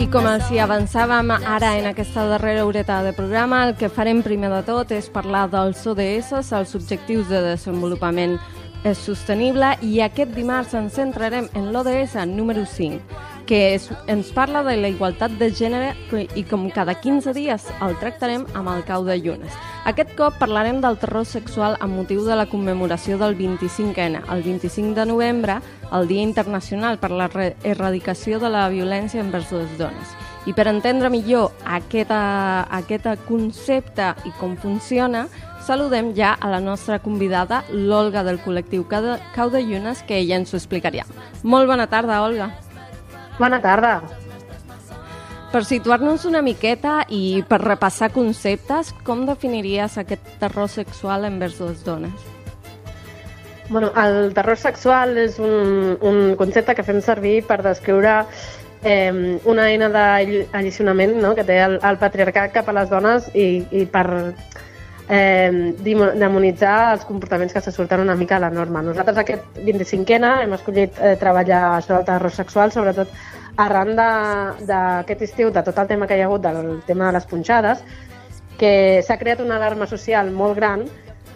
I com els hi avançàvem ara en aquesta darrera horeta de programa, el que farem primer de tot és parlar dels ODS, els objectius de desenvolupament sostenible, i aquest dimarts ens centrarem en l'ODS número 5, que és, ens parla de la igualtat de gènere i com cada 15 dies el tractarem amb el cau de llunes. Aquest cop parlarem del terror sexual amb motiu de la commemoració del 25N, el 25 de novembre, el Dia Internacional per la Erradicació de la Violència envers les dones. I per entendre millor aquest, aquest concepte i com funciona, saludem ja a la nostra convidada, l'Olga del col·lectiu Cau de Llunes, que ella ens ho explicaria. Molt bona tarda, Olga. Bona tarda. Per situar-nos una miqueta i per repassar conceptes, com definiries aquest terror sexual envers les dones? Bueno, el terror sexual és un, un concepte que fem servir per descriure eh, una eina d'allicionament no? que té el, el patriarcat cap a les dones i, i per eh, demonitzar els comportaments que se surten una mica a la norma. Nosaltres aquest 25ena hem escollit eh, treballar això del terror sexual, sobretot arran d'aquest estiu, de tot el tema que hi ha hagut del tema de les punxades, que s'ha creat una alarma social molt gran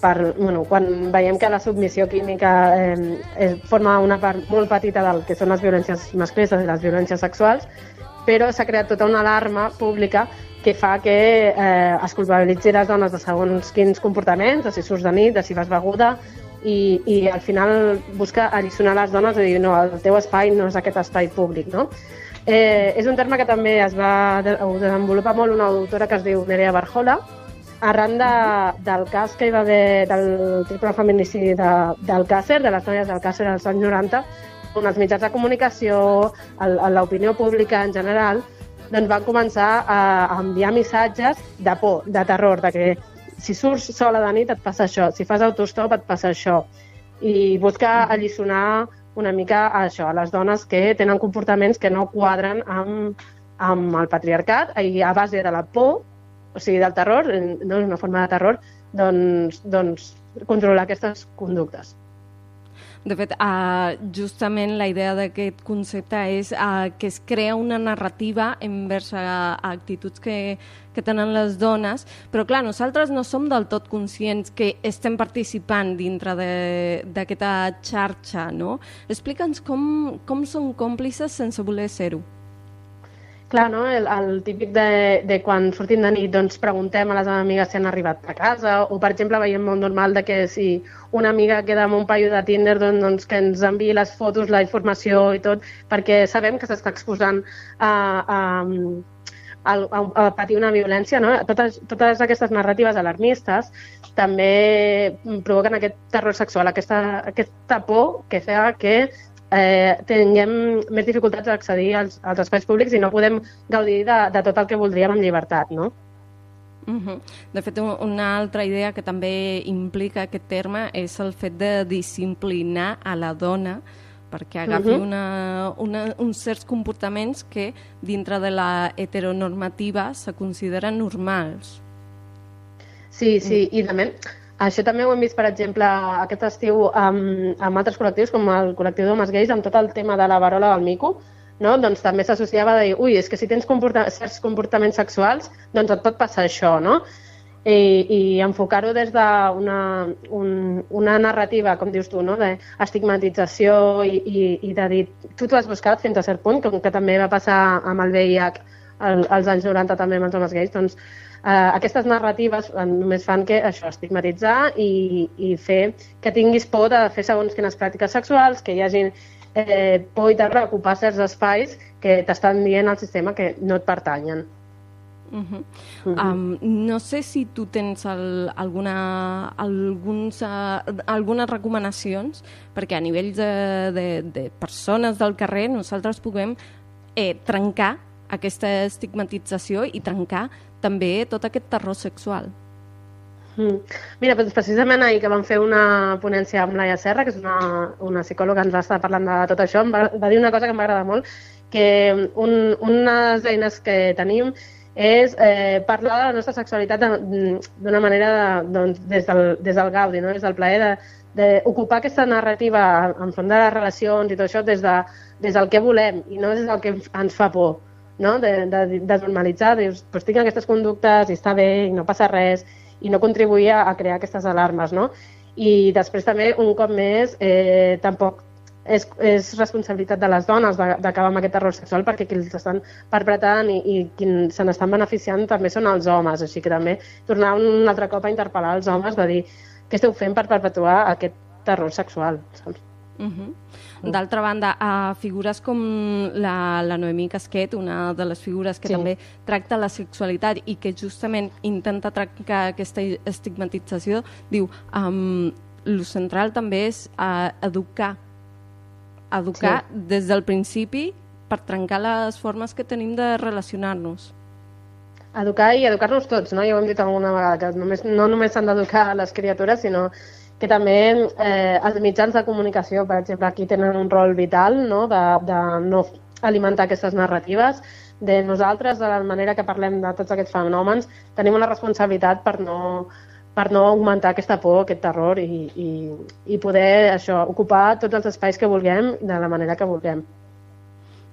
per, bueno, quan veiem que la submissió química eh, es, forma una part molt petita del que són les violències masclistes i les violències sexuals, però s'ha creat tota una alarma pública que fa que eh, es culpabilitzi les dones de segons quins comportaments, de si surts de nit, de si vas beguda, i, i al final busca alliçonar les dones i dir no, el teu espai no és aquest espai públic, no? Eh, és un terme que també es va desenvolupar molt una autora que es diu Nerea Barjola, arran de, del cas que hi va haver del triple feminicidi de, del Càcer, de les noies del Càcer als anys 90, on els mitjans de comunicació, l'opinió pública en general, doncs van començar a enviar missatges de por, de terror, de que si surts sola de nit et passa això, si fas autostop et passa això. I busca alliçonar una mica a això, a les dones que tenen comportaments que no quadren amb, amb el patriarcat i a base de la por, o sigui, del terror, no és una forma de terror, doncs, doncs controlar aquestes conductes. De fet, uh, justament la idea d'aquest concepte és uh, que es crea una narrativa envers a, a actituds que, que tenen les dones, però clar, nosaltres no som del tot conscients que estem participant dintre d'aquesta xarxa, no? Explica'ns com, com són còmplices sense voler ser-ho. Clar, no? El, el típic de, de quan sortim de nit doncs preguntem a les amigues si han arribat a casa o, per exemple, veiem molt normal de que si una amiga queda amb un paio de Tinder doncs, doncs que ens enviï les fotos, la informació i tot, perquè sabem que s'està exposant a, a, a, a, a patir una violència. No? Totes, totes aquestes narratives alarmistes també provoquen aquest terror sexual, aquesta, aquesta por que fa que eh, tinguem més dificultats a accedir als, als espais públics i no podem gaudir de, de tot el que voldríem amb llibertat, no? Uh -huh. De fet, una altra idea que també implica aquest terme és el fet de disciplinar a la dona perquè agafi uh -huh. una, una, uns certs comportaments que dintre de la heteronormativa se consideren normals. Sí, sí, i també això també ho hem vist, per exemple, aquest estiu amb, amb altres col·lectius, com el col·lectiu d'homes gais, amb tot el tema de la varola del mico, no? doncs també s'associava a dir, ui, és que si tens comporta certs comportaments sexuals, doncs et pot passar això, no? I, i enfocar-ho des d'una un, una narrativa, com dius tu, no? d'estigmatització i, i, i de dir, tu t'ho has buscat fins a cert punt, com que també va passar amb el VIH als anys 90 també amb els homes gais, doncs eh, aquestes narratives només fan que això, estigmatitzar i, i fer que tinguis por de fer segons quines pràctiques sexuals, que hi hagi eh, por i terror a ocupar certs espais que t'estan dient al sistema que no et pertanyen. Uh -huh. Uh -huh. um, no sé si tu tens el, alguna, alguns, uh, algunes recomanacions perquè a nivell de, de, de persones del carrer nosaltres puguem eh, trencar aquesta estigmatització i trencar també tot aquest terror sexual. Mm. Mira, doncs precisament ahir que vam fer una ponència amb Laia Serra, que és una, una psicòloga que ens va estar parlant de tot això, em va, va dir una cosa que m'agrada molt, que un, unes eines que tenim és eh, parlar de la nostra sexualitat d'una manera de, doncs, des, del, des del gaudi, no? des del plaer de, d'ocupar aquesta narrativa enfront de les relacions i tot això des, de, des del que volem i no des del que ens fa por, no? de, de, de normalitzar, dius, pues tinc aquestes conductes i està bé i no passa res i no contribuir a, a crear aquestes alarmes, no? I després també, un cop més, eh, tampoc és, és responsabilitat de les dones d'acabar amb aquest error sexual perquè qui els estan perpetrant i, i qui se n'estan beneficiant també són els homes, així que també tornar un altre cop a interpel·lar els homes de dir què esteu fent per perpetuar aquest terror sexual, saps? Uh -huh. D'altra banda, a figures com la, la Noemí Casquet, una de les figures que sí. també tracta la sexualitat i que justament intenta trencar aquesta estigmatització, diu, um, el central també és uh, educar educar sí. des del principi per trencar les formes que tenim de relacionar-nos. Educar i educar-nos tots, no? Ja ho hem dit alguna vegada, que només, no només s'han d'educar les criatures, sinó que també eh, els mitjans de comunicació, per exemple, aquí tenen un rol vital no? De, de no alimentar aquestes narratives, de nosaltres, de la manera que parlem de tots aquests fenòmens, tenim una responsabilitat per no, per no augmentar aquesta por, aquest terror i, i, i poder això, ocupar tots els espais que vulguem de la manera que vulguem.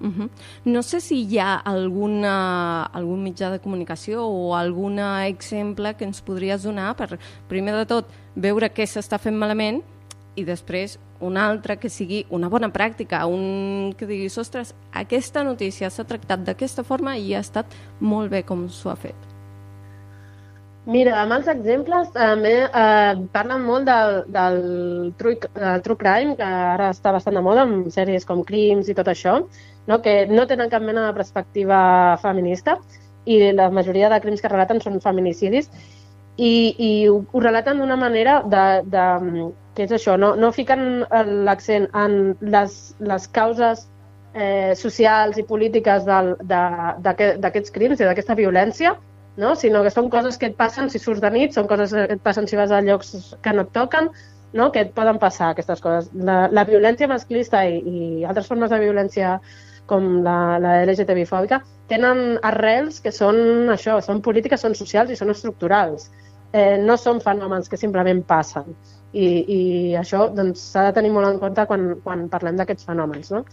Uh -huh. No sé si hi ha alguna, algun mitjà de comunicació o algun exemple que ens podries donar per, primer de tot, veure què s'està fent malament i després un altre que sigui una bona pràctica, un que diguis, ostres, aquesta notícia s'ha tractat d'aquesta forma i ha estat molt bé com s'ho ha fet. Mira, amb els exemples també eh, parlen molt del, del, true, del true crime, que ara està bastant de moda amb sèries com Crims i tot això, no? que no tenen cap mena de perspectiva feminista i la majoria de crims que relaten són feminicidis i, i ho, ho relaten d'una manera de, de, que és això, no, no fiquen l'accent en les, les causes eh, socials i polítiques d'aquests crims i d'aquesta violència, no? sinó que són coses que et passen si surts de nit, són coses que et passen si vas a llocs que no et toquen, no? que et poden passar aquestes coses. La, la violència masclista i, i altres formes de violència com la, la LGTB-fòbica tenen arrels que són això, són polítiques, són socials i són estructurals. Eh, no són fenòmens que simplement passen. I, i això s'ha doncs, de tenir molt en compte quan, quan parlem d'aquests fenòmens. No?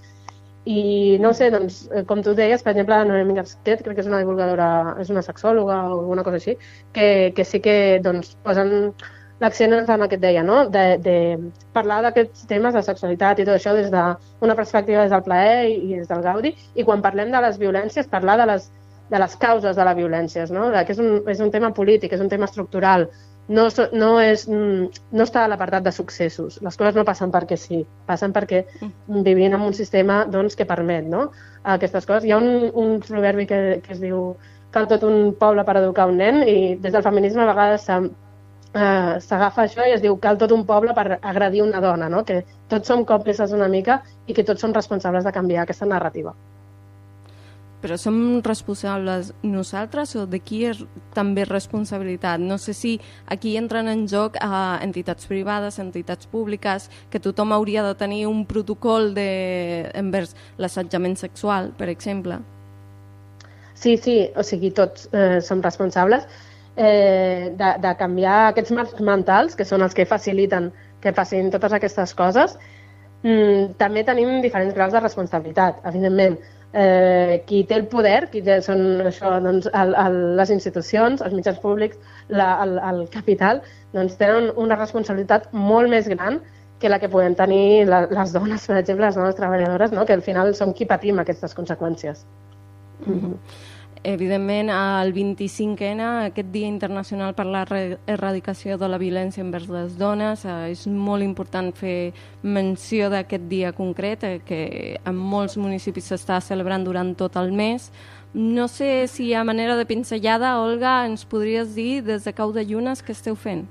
I no sé, doncs, eh, com tu deies, per exemple, Noemi Gasquet, crec que és una divulgadora, és una sexòloga o alguna cosa així, que, que sí que doncs, posen l'accent en el que et deia, no? de, de parlar d'aquests temes de sexualitat i tot això des d'una perspectiva des del plaer i, i des del gaudi, i quan parlem de les violències, parlar de les, de les causes de la violència, no? De que és un, és un tema polític, és un tema estructural, no, no, és, no està a l'apartat de successos. Les coses no passen perquè sí, passen perquè mm. vivim en un sistema doncs, que permet no? aquestes coses. Hi ha un, un proverbi que, que es diu cal tot un poble per educar un nen i des del feminisme a vegades eh, s'agafa això i es diu cal tot un poble per agredir una dona, no? que tots som còmplices una mica i que tots som responsables de canviar aquesta narrativa. Però som responsables nosaltres o de qui és també responsabilitat? No sé si aquí entren en joc eh, entitats privades, entitats públiques, que tothom hauria de tenir un protocol de, envers l'assetjament sexual, per exemple. Sí, sí, o sigui, tots eh, som responsables eh, de, de canviar aquests marcs mentals, que són els que faciliten que passin totes aquestes coses. Mm, també tenim diferents graus de responsabilitat, evidentment eh, qui té el poder, qui té, són això, doncs, el, el, les institucions, els mitjans públics, la, el, el capital, doncs tenen una responsabilitat molt més gran que la que podem tenir la, les dones, per exemple, les dones treballadores, no? que al final som qui patim aquestes conseqüències. Mm -hmm evidentment, el 25N, aquest Dia Internacional per la Erradicació de la Violència envers les Dones, eh, és molt important fer menció d'aquest dia concret, eh, que en molts municipis s'està celebrant durant tot el mes. No sé si a manera de pinzellada, Olga, ens podries dir des de Cau de Llunes què esteu fent?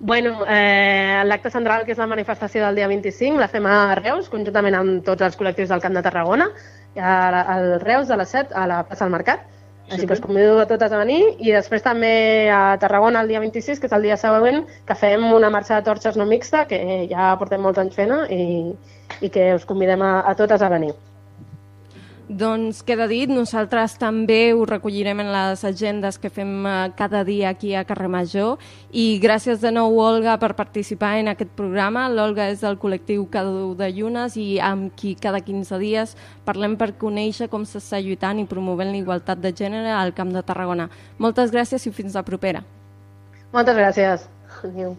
Bueno, eh, l'acte central, que és la manifestació del dia 25, la fem a Reus, conjuntament amb tots els col·lectius del Camp de Tarragona, al Reus de les 7 a la plaça del Mercat. Així que us convido a totes a venir i després també a Tarragona el dia 26, que és el dia següent, que fem una marxa de torxes no mixta, que ja portem molts anys fent i, i que us convidem a, a totes a venir. Doncs queda dit, nosaltres també ho recollirem en les agendes que fem eh, cada dia aquí a Carrer Major i gràcies de nou, Olga, per participar en aquest programa. L'Olga és del col·lectiu Cada de Llunes i amb qui cada 15 dies parlem per conèixer com s'està lluitant i promovent la igualtat de gènere al Camp de Tarragona. Moltes gràcies i fins la propera. Moltes gràcies. Adéu.